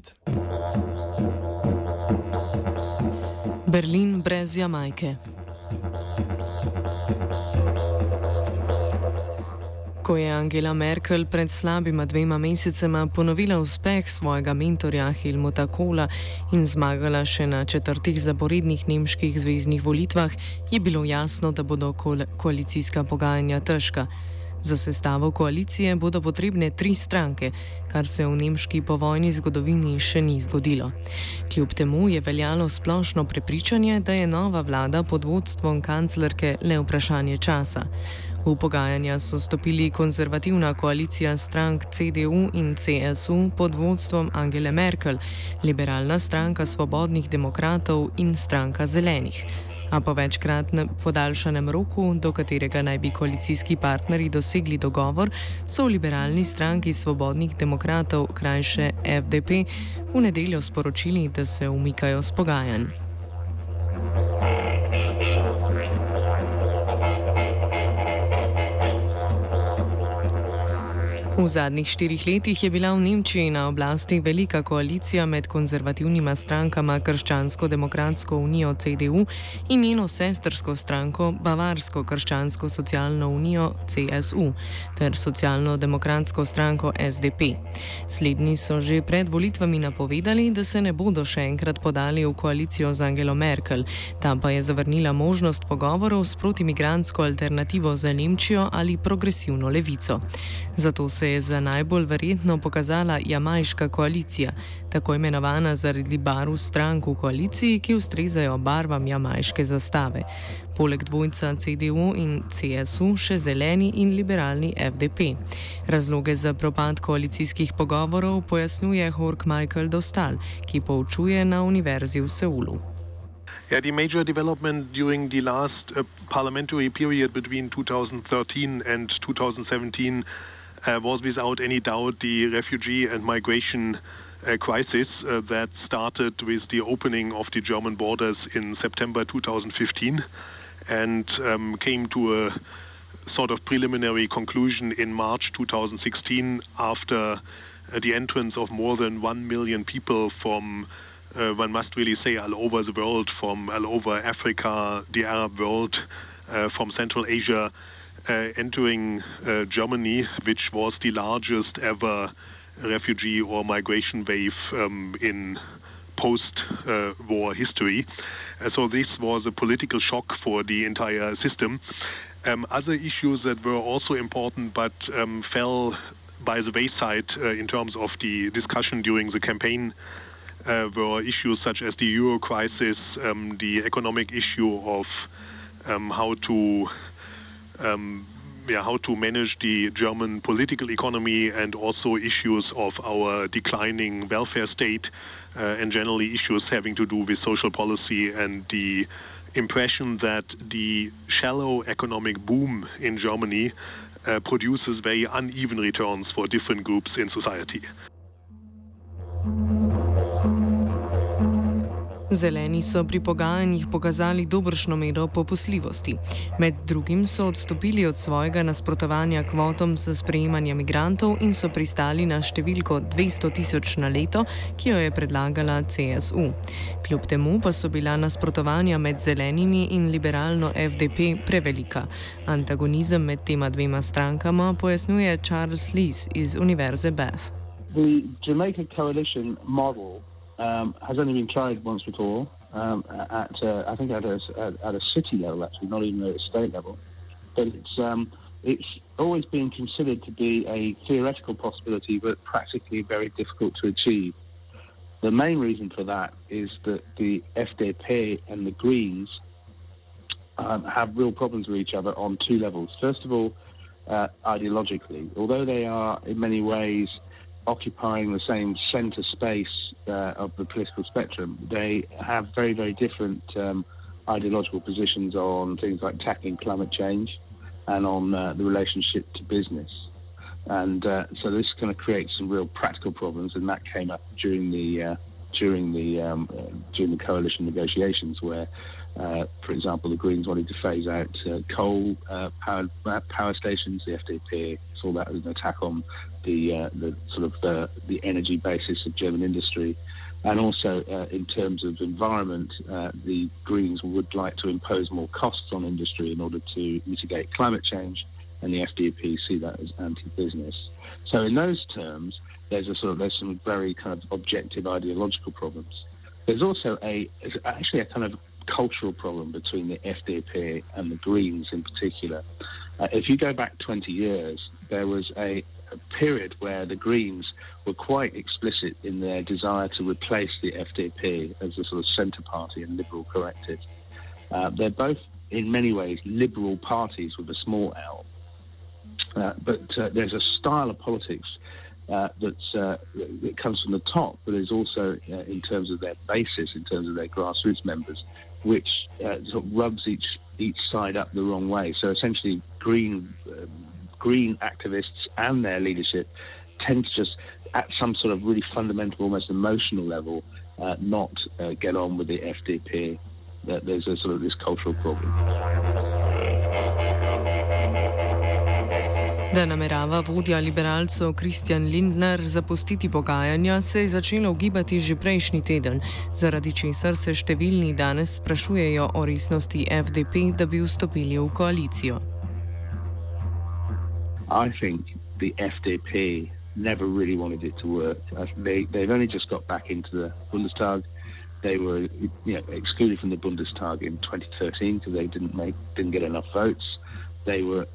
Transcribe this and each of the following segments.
Side. Berlin brez Jamajke. Ko je Angela Merkel pred slabima dvema mesecema ponovila uspeh svojega mentorja Helmuta Kohla in zmagala še na četrtih zaporednih nemških zvezdnih volitvah, je bilo jasno, da bodo koalicijska pogajanja težka. Za sestavo koalicije bodo potrebne tri stranke, kar se v nemški povojni zgodovini še ni zgodilo. Kljub temu je veljalo splošno prepričanje, da je nova vlada pod vodstvom kanclerke le vprašanje časa. V pogajanja so stopili konzervativna koalicija strank CDU in CSU pod vodstvom Angele Merkel, liberalna stranka svobodnih demokratov in stranka zelenih a po večkratnem podaljšanem roku, do katerega naj bi koalicijski partnerji dosegli dogovor, so v liberalni stranki svobodnih demokratov, krajše FDP, v nedeljo sporočili, da se umikajo s pogajanj. V zadnjih štirih letih je bila v Nemčiji na oblasti velika koalicija med konzervativnima strankama Krščansko-demokratsko unijo CDU in njeno sestrsko stranko Bavarsko-krščansko socialno unijo CSU ter socialno-demokratsko stranko SDP. Slednji so že pred volitvami napovedali, da se ne bodo še enkrat podali v koalicijo z Angelo Merkel, tam pa je zavrnila možnost pogovorov s protimigransko alternativo za Nemčijo ali progresivno levico. Zato se je za najbolj verjetno pokazala jamajška koalicija, tako imenovana zaradi barv strank v koaliciji, ki ustrezajo barvam jamajške zastave. Poleg dvojca CDU in CSU še zeleni in liberalni FDP. Razloge za propad koalicijskih pogovorov pojasnjuje Hork Michael Dostal, ki poučuje na Univerzi v Seulu. Yeah, the major development during the last uh, parliamentary period between 2013 and 2017 uh, was without any doubt the refugee and migration uh, crisis uh, that started with the opening of the German borders in September 2015 and um, came to a sort of preliminary conclusion in March 2016 after uh, the entrance of more than 1 million people from uh, one must really say all over the world, from all over Africa, the Arab world, uh, from Central Asia, uh, entering uh, Germany, which was the largest ever refugee or migration wave um, in post-war history. Uh, so this was a political shock for the entire system. Um, other issues that were also important but um, fell by the wayside uh, in terms of the discussion during the campaign uh, were issues such as the euro crisis, um, the economic issue of um, how to um, yeah, how to manage the German political economy and also issues of our declining welfare state uh, and generally issues having to do with social policy and the impression that the shallow economic boom in Germany uh, produces very uneven returns for different groups in society. Zeleni so pri pogajanjih pokazali dobršno mero popustljivosti. Med drugim so odstopili od svojega nasprotovanja kvotom za sprejemanje migrantov in so pristali na številko 200 tisoč na leto, ki jo je predlagala CSU. Kljub temu pa so bila nasprotovanja med zelenimi in liberalno FDP prevelika. Antagonizem med tema dvema strankama pojasnjuje Charles Lees iz Univerze Bath. The Jamaica coalition model um, has only been tried once before um, at uh, I think at a, at a city level actually, not even at a state level. But it's um, it's always been considered to be a theoretical possibility, but practically very difficult to achieve. The main reason for that is that the FDP and the Greens um, have real problems with each other on two levels. First of all, uh, ideologically, although they are in many ways occupying the same centre space uh, of the political spectrum, they have very, very different um, ideological positions on things like tackling climate change and on uh, the relationship to business. And uh, so this kind of creates some real practical problems, and that came up during the uh, during the um, uh, during the coalition negotiations, where, uh, for example, the Greens wanted to phase out uh, coal uh, power stations. The FDP saw that as an attack on the uh, the sort of the, the energy basis of German industry. And also, uh, in terms of environment, the Greens would like to impose more costs on industry in order to mitigate climate change, and the FDP see that as anti-business. So, in those terms, there's a sort of there's some very kind of objective ideological problems. There's also a actually a kind of cultural problem between the FDP and the Greens in particular. Uh, if you go back 20 years, there was a, a, period where the Greens were quite explicit in their desire to replace the FDP as a sort of centre party and liberal corrective. Uh, they're both, in many ways, liberal parties with a small L. Uh, but uh, there's a style of politics uh, that's, uh, that comes from the top, but is also uh, in terms of their basis, in terms of their grassroots members, which uh, sort of rubs each each side up the wrong way. So essentially, green uh, green activists and their leadership tend to just, at some sort of really fundamental, almost emotional level, uh, not get on with the FDP. That there's a sort of this cultural problem. Da namerava vodja liberalcev Kristjan Lindner zapustiti pogajanja, se je začelo ugibati že prejšnji teden, zaradi česar se številni danes sprašujejo o resnosti FDP, da bi vstopili v koalicijo. I think the FDP never really wanted it to work. They, they've only just got back into the Bundestag. They were you know, excluded from the Bundestag in 2013 because they didn't make didn't get enough votes. They were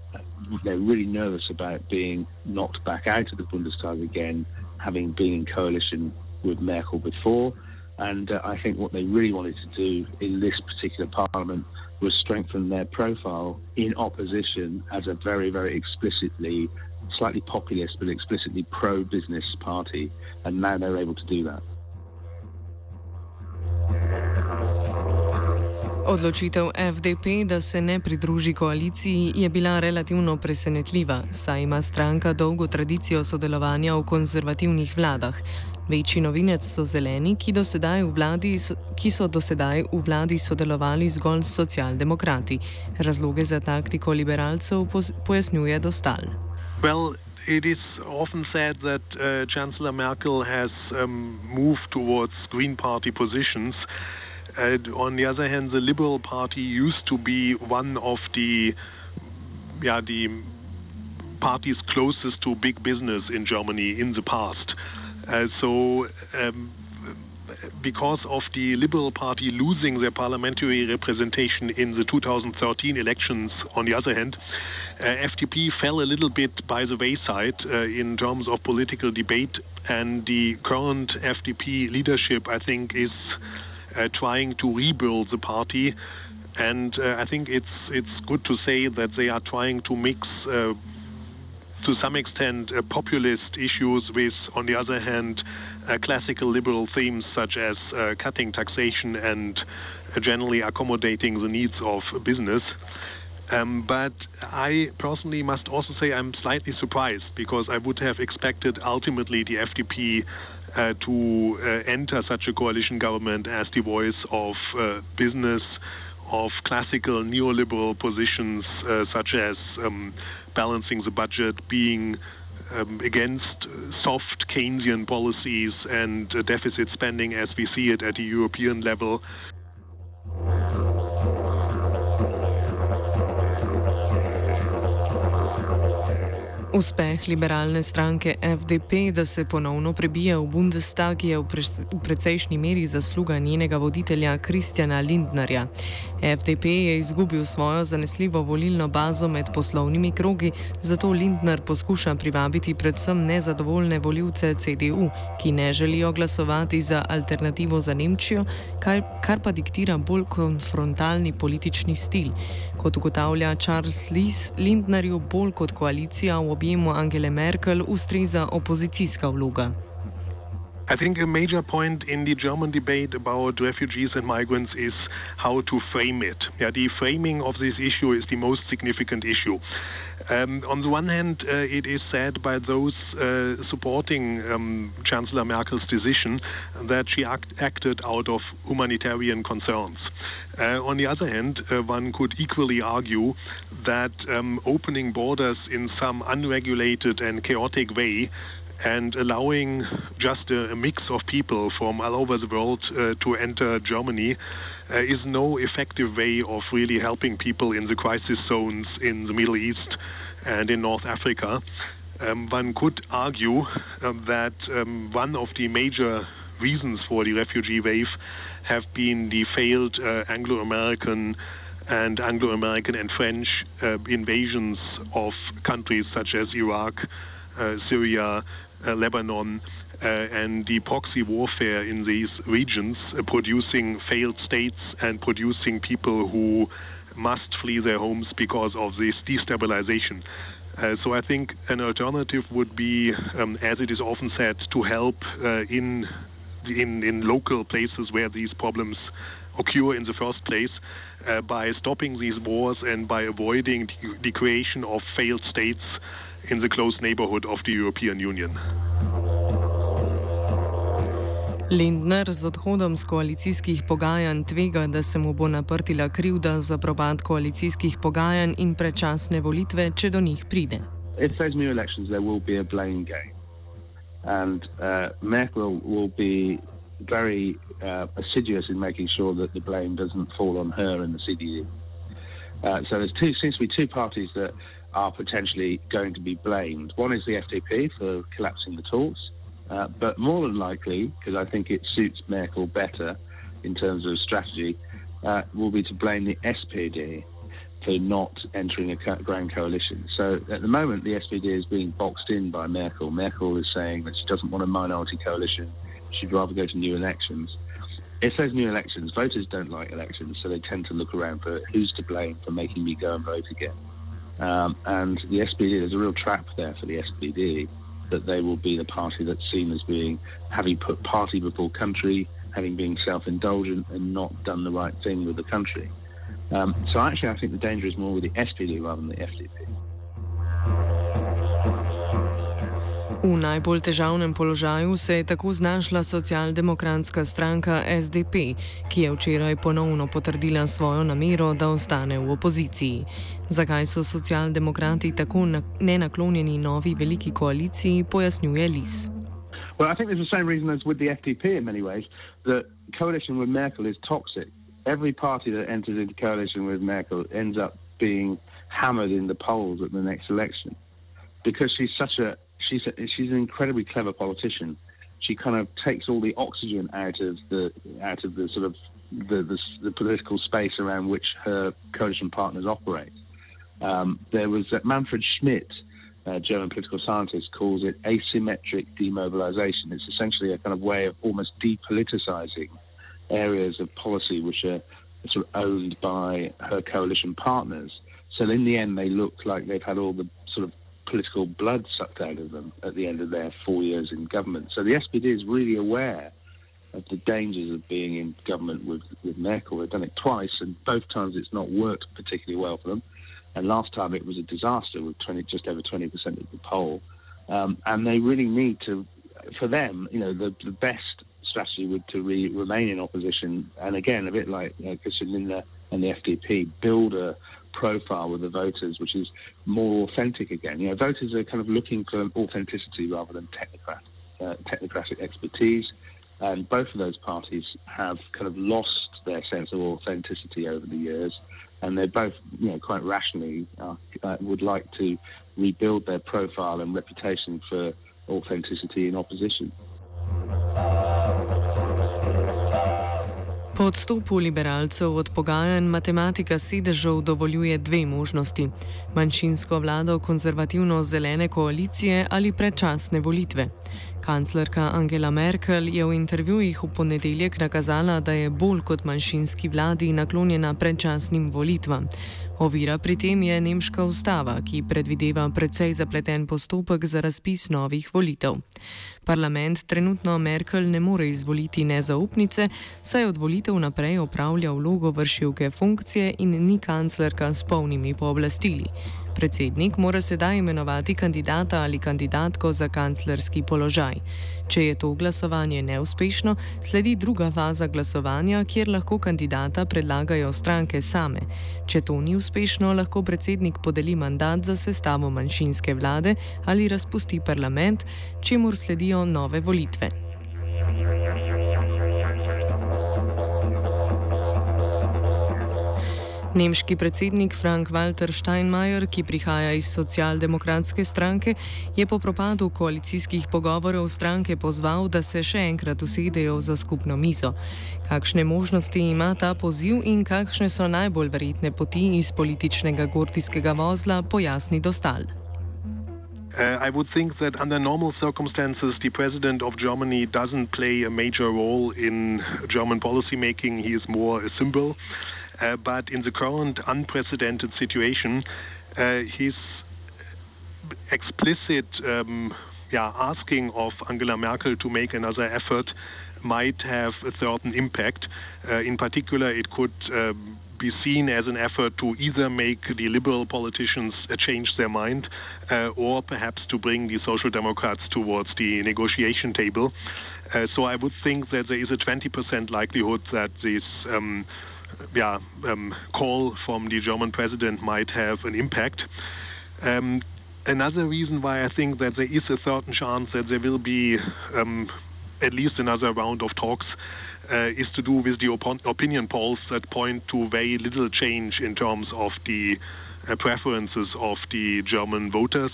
they're really nervous about being knocked back out of the Bundestag again, having been in coalition with Merkel before. And uh, I think what they really wanted to do in this particular parliament was strengthen their profile in opposition as a very, very explicitly, slightly populist, but explicitly pro business party. And now they're able to do that. Odločitev FDP, da se ne pridruži koaliciji, je bila relativno presenetljiva, saj ima stranka dolgo tradicijo sodelovanja v konzervativnih vladah. Večji novinec so zeleni, ki, vladi, ki so do sedaj v vladi sodelovali zgolj s socialdemokrati. Razloge za taktiko liberalcev pojasnjuje Dostal. Well. It is often said that uh, Chancellor Merkel has um, moved towards Green Party positions. On the other hand, the Liberal Party used to be one of the, yeah, the parties closest to big business in Germany in the past. Uh, so. Um, because of the Liberal Party losing their parliamentary representation in the 2013 elections, on the other hand, uh, FDP fell a little bit by the wayside uh, in terms of political debate, and the current FDP leadership, I think, is trying to rebuild the party. And uh, I think it's it's good to say that they are trying to mix, uh, to some extent, populist issues with, on the other hand, classical liberal themes such as cutting taxation and generally accommodating the needs of business. Um, but I personally must also say I'm slightly surprised because I would have expected ultimately the FDP uh, to uh, enter such a coalition government as the voice of uh, business, of classical neoliberal positions such as um, balancing the budget, being um, against soft Keynesian policies and deficit spending as we see it at the European level. Uspeh liberalne stranke FDP, da se ponovno prebije v Bundestag, je v, pre v precejšnji meri zasluga njenega voditelja Kristjana Lindnerja. FDP je izgubil svojo zanesljivo volilno bazo med poslovnimi krogi, zato Lindner poskuša privabiti predvsem nezadovoljne voljivce CDU, ki ne želijo glasovati za alternativo za Nemčijo, kar, kar pa diktira bolj konfrontalni politični stil. Kot ugotavlja Charles Lees, Lindnerju bolj kot koalicija v obeh objemu Angele Merkel ustreza opozicijska vloga. I think a major point in the German debate about refugees and migrants is how to frame it. Yeah, the framing of this issue is the most significant issue. Um, on the one hand, uh, it is said by those uh, supporting um, Chancellor Merkel's decision that she act acted out of humanitarian concerns. Uh, on the other hand, uh, one could equally argue that um, opening borders in some unregulated and chaotic way and allowing just a, a, mix of people from all over the world uh, to enter Germany uh, is no effective way of really helping people in the crisis zones in the Middle East and in North Africa. Um, one could argue uh, that um, one of the major reasons for the refugee wave have been the failed uh, Anglo American and Anglo American and French uh, invasions of countries such as Iraq, uh, Syria, Lebanon, uh, and the proxy warfare in these regions, uh, producing failed states and producing people who must flee their homes because of this destabilization. Uh, so I think an alternative would be, um, as it is often said, to help uh, in, in in local places where these problems occur in the first place uh, by stopping these wars and by avoiding the creation of failed states in the close neighborhood of the European Union. Lindner z odhodom z koalicijskih pogajanj tvega, da se mu bo naprtila krivda za propad koalicijskih pogajanj in predčasne volitve, če do njih pride. If there's new elections, there will be a blame game. And uh, Merkel will be very uh, assiduous in making sure that the blame doesn't fall on her and the CDU. Uh, so there seems to be two parties that are potentially going to be blamed. One is the FDP for collapsing the talks, uh, but more than likely, because I think it suits Merkel better in terms of strategy, uh, will be to blame the SPD for not entering a grand coalition. So at the moment, the SPD is being boxed in by Merkel. Merkel is saying that she doesn't want a minority coalition. She'd rather go to new elections. If there's new elections, voters don't like elections, so they tend to look around for who's to blame for making me go and vote again. Um, and the SPD, there's a real trap there for the SPD that they will be the party that's seen as being having put party before country, having been self-indulgent and not done the right thing with the country. Um, so actually, I think the danger is more with the SPD rather than the FDP. V najbolj težavnem položaju se je tako znašla socialdemokratska stranka SDP, ki je včeraj ponovno potrdila svojo namero, da ostane v opoziciji. Zakaj so socialdemokrati tako nenaklonjeni novi veliki koaliciji, pojasnjuje Lis. Well, I think there's the same reason as with the FDP in many ways. The coalition with Merkel is toxic. Every party that enters into coalition with Merkel ends up being hammered in the polls at the next election because she's such a she's a, she's an incredibly clever politician. She kind of takes all the oxygen out of the out of the sort of the the, the political space around which her coalition partners operate. Um, there was uh, Manfred Schmidt, a German political scientist, calls it asymmetric demobilization. It's essentially a kind of way of almost depoliticizing areas of policy which are sort of owned by her coalition partners. So in the end, they look like they've had all the sort of political blood sucked out of them at the end of their four years in government. So the SPD is really aware of the dangers of being in government with, with Merkel. They've done it twice, and both times it's not worked particularly well for them. And last time it was a disaster with 20, just over 20% of the poll. Um, and they really need to, for them, you know, the, the best strategy would to re, remain in opposition. And again, a bit like you know, Christian Lindner and the FDP, build a profile with the voters, which is more authentic again. You know, voters are kind of looking for authenticity rather than technocrat, uh, technocratic expertise. And both of those parties have kind of lost their sense of authenticity over the years, and they both, you know, quite rationally uh, uh, would like to rebuild their profile and reputation for authenticity in opposition. Po odstopu liberalcev od pogajanj matematika sedežev dovoljuje dve možnosti: manjšinsko vlado konzervativno-zelene koalicije ali predčasne volitve. Kanclerka Angela Merkel je v intervjujih v ponedeljek nakazala, da je bolj kot manjšinski vladi naklonjena predčasnim volitvam. Ovira pri tem je nemška ustava, ki predvideva precej zapleten postopek za razpis novih volitev. Parlament trenutno Merkel ne more izvoliti nezaupnice, saj od volitev naprej opravlja vlogo vršilke funkcije in ni kanclerka s polnimi pooblastili. Predsednik mora sedaj imenovati kandidata ali kandidatko za kanclerski položaj. Če je to glasovanje neuspešno, sledi druga faza glasovanja, kjer lahko kandidata predlagajo stranke same. Če to ni uspešno, lahko predsednik podeli mandat za sestavo manjšinske vlade ali razpusti parlament, čemu sledijo nove volitve. Nemški predsednik Frank-Walter Steinmeier, ki prihaja iz socialdemokratske stranke, je po propadu koalicijskih pogovorov stranke pozval, da se še enkrat usedejo za skupno mizo. Kakšne možnosti ima ta poziv in kakšne so najbolj verjetne poti iz političnega gordijskega vozla, pojasni Dostal. Uh, I would think that under normal circumstances, the president of Germany doesn't play a major role in German policymaking. He is more a symbol. Uh, but in the current unprecedented situation, uh, his explicit um, yeah, asking of Angela Merkel to make another effort might have a certain impact. Uh, in particular, it could uh, be seen as an effort to either make the liberal politicians uh, change their mind uh, or perhaps to bring the social democrats towards the negotiation table. so I would think that there is a 20% likelihood that this. Um, yeah, um, call from the German president might have an impact. Um, another reason why I think that there is a certain chance that there will be um, at least another round of talks uh, is to do with the op- opinion polls that point to very little change in terms of the uh, preferences of the German voters.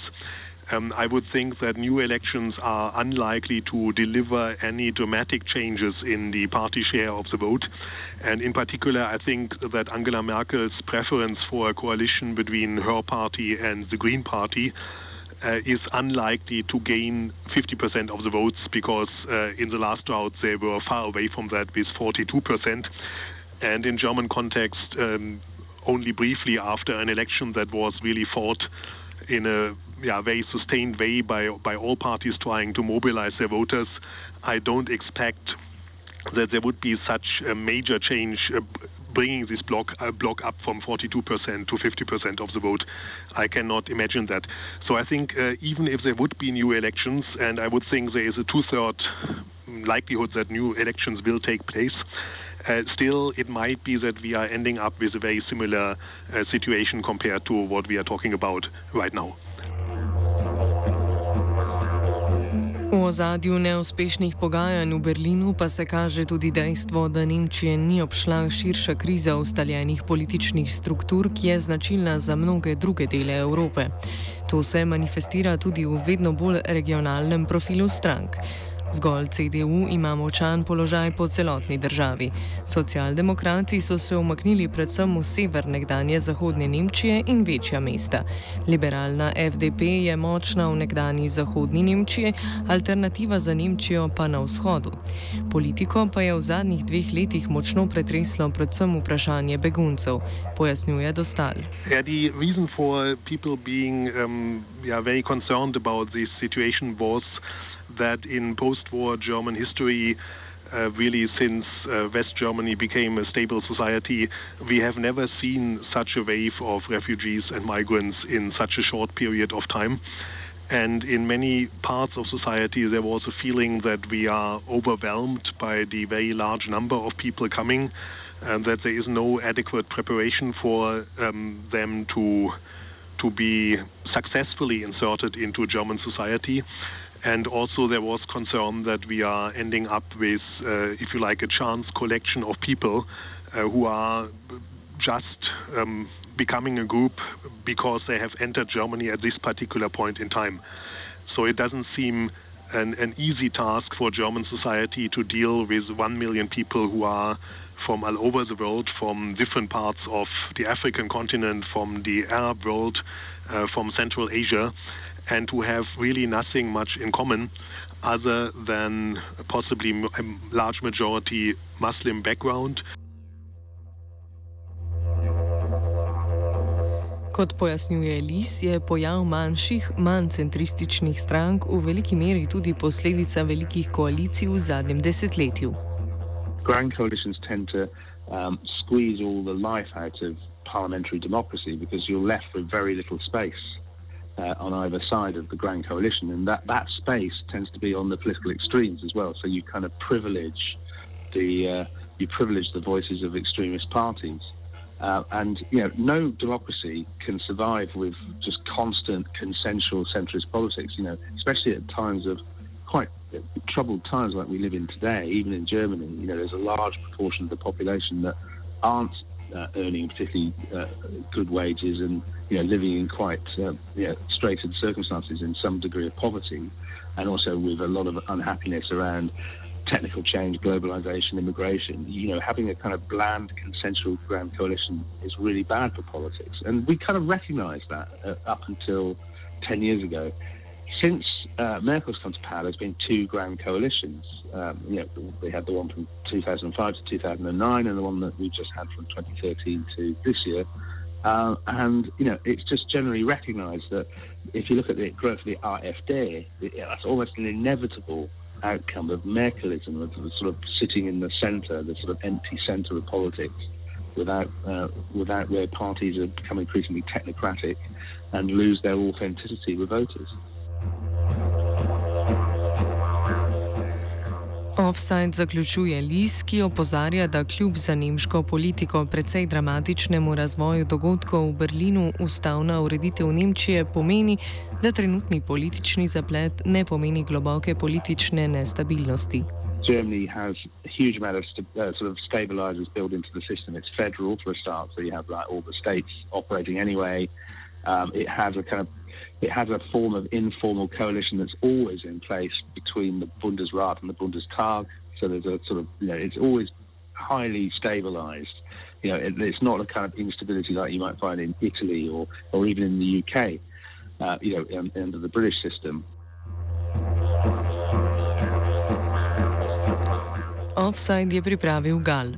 Um, I would think that new elections are unlikely to deliver any dramatic changes in the party share of the vote. And in particular, I think that Angela Merkel's preference for a coalition between her party and the Green Party uh, is unlikely to gain 50% of the votes because uh, in the last round they were far away from that with 42%. And in German context, um, only briefly after an election that was really fought in a yeah, very sustained way by by all parties trying to mobilize their voters. I don't expect that there would be such a major change. Uh, bringing this block uh, block up from 42% to 50% of the vote, I cannot imagine that. So I think uh, even if there would be new elections, and I would think there is a two-third likelihood that new elections will take place, uh, still, it might be that we are ending up with a very similar uh, situation compared to what we are talking about right now. V ozadju neuspešnih pogajanj v Berlinu pa se kaže tudi dejstvo, da Nemčije ni obšla širša kriza ustaljenih političnih struktur, ki je značilna za mnoge druge dele Evrope. To se manifestira tudi v vedno bolj regionalnem profilu strank. Zgolj CDU ima močan položaj po celotni državi. Socialdemokrati so se umaknili predvsem v sever nekdanje zahodne Nemčije in večja mesta. Liberalna FDP je močna v nekdani zahodni Nemčiji, alternativa za Nemčijo pa na vzhodu. Politiko pa je v zadnjih dveh letih močno pretreslo predvsem vprašanje beguncev, pojasnjuje Dostal. Ja, that in post war German history, uh, really since uh, West Germany became a stable society, we have never seen such a wave of refugees and migrants in such a short period of time. And in many parts of society, there was a feeling that we are overwhelmed by the very large number of people coming, and that there is no adequate preparation for um, them to to be successfully inserted into German society. And also, there was concern that we are ending up with, uh, if you like, a chance collection of people uh, who are just um, becoming a group because they have entered Germany at this particular point in time. So it doesn't seem an, an easy task for German society to deal with one million people who are from all over the world, from different parts of the African continent, from the Arab world, uh, from Central Asia and who have really nothing much in common other than possibly a large majority Muslim background. Kot pojasnjuje Lis, je pojav manjših, manj centrističnih strank v veliki meri tudi posledica velikih koalicij v zadnjem desetletju. Grand coalitions tend to um, squeeze all the life out of parliamentary democracy because you're left with very little space uh, on either side of the Grand Coalition, and that, that space tends to be on the political extremes as well. So you kind of privilege the uh, you privilege the voices of extremist parties. Uh, and you know, no democracy can survive with just constant consensual centrist politics. You know, especially at times of quite troubled times like we live in today. Even in Germany, you know, there's a large proportion of the population that aren't uh, earning particularly uh, good wages and you know living in quite uh, you know, straitened circumstances in some degree of poverty, and also with a lot of unhappiness around technical change, globalization, immigration, you know, having a kind of bland consensual grand coalition is really bad for politics. And we kind of recognized that uh, up until 10 years ago. Since uh, Merkel's come to power, there's been two grand coalitions. Um, you know, we had the one from 2005 to 2009 and the one that we just had from 2013 to this year. Uh, and, you know, it's just generally recognized that if you look at the growth of the AfD, that's almost an inevitable outcome of Merkelism, of sort of sitting in the centre, the sort of empty centre of politics, without uh, without where parties have become increasingly technocratic and lose their authenticity with voters. Offside zaključuje Lis, ki opozarja, da kljub za nemško politiko precej dramatičnemu razvoju dogodkov v Berlinu ustavna ureditev Nemčije pomeni, da trenutni politični zaplet ne pomeni globoke politične nestabilnosti. Germany has a huge amount of st uh, sort of stabilizers built into the system. It's federal for a start, so you have like all the states operating anyway. Um, it has a kind of it has a form of informal coalition that's always in place between the Bundesrat and the Bundestag. So there's a sort of, you know, it's always highly stabilized. You know, it, it's not a kind of instability like you might find in Italy or, or even in the UK, uh, you know, um, under the British system. Offside je pripravil Gal.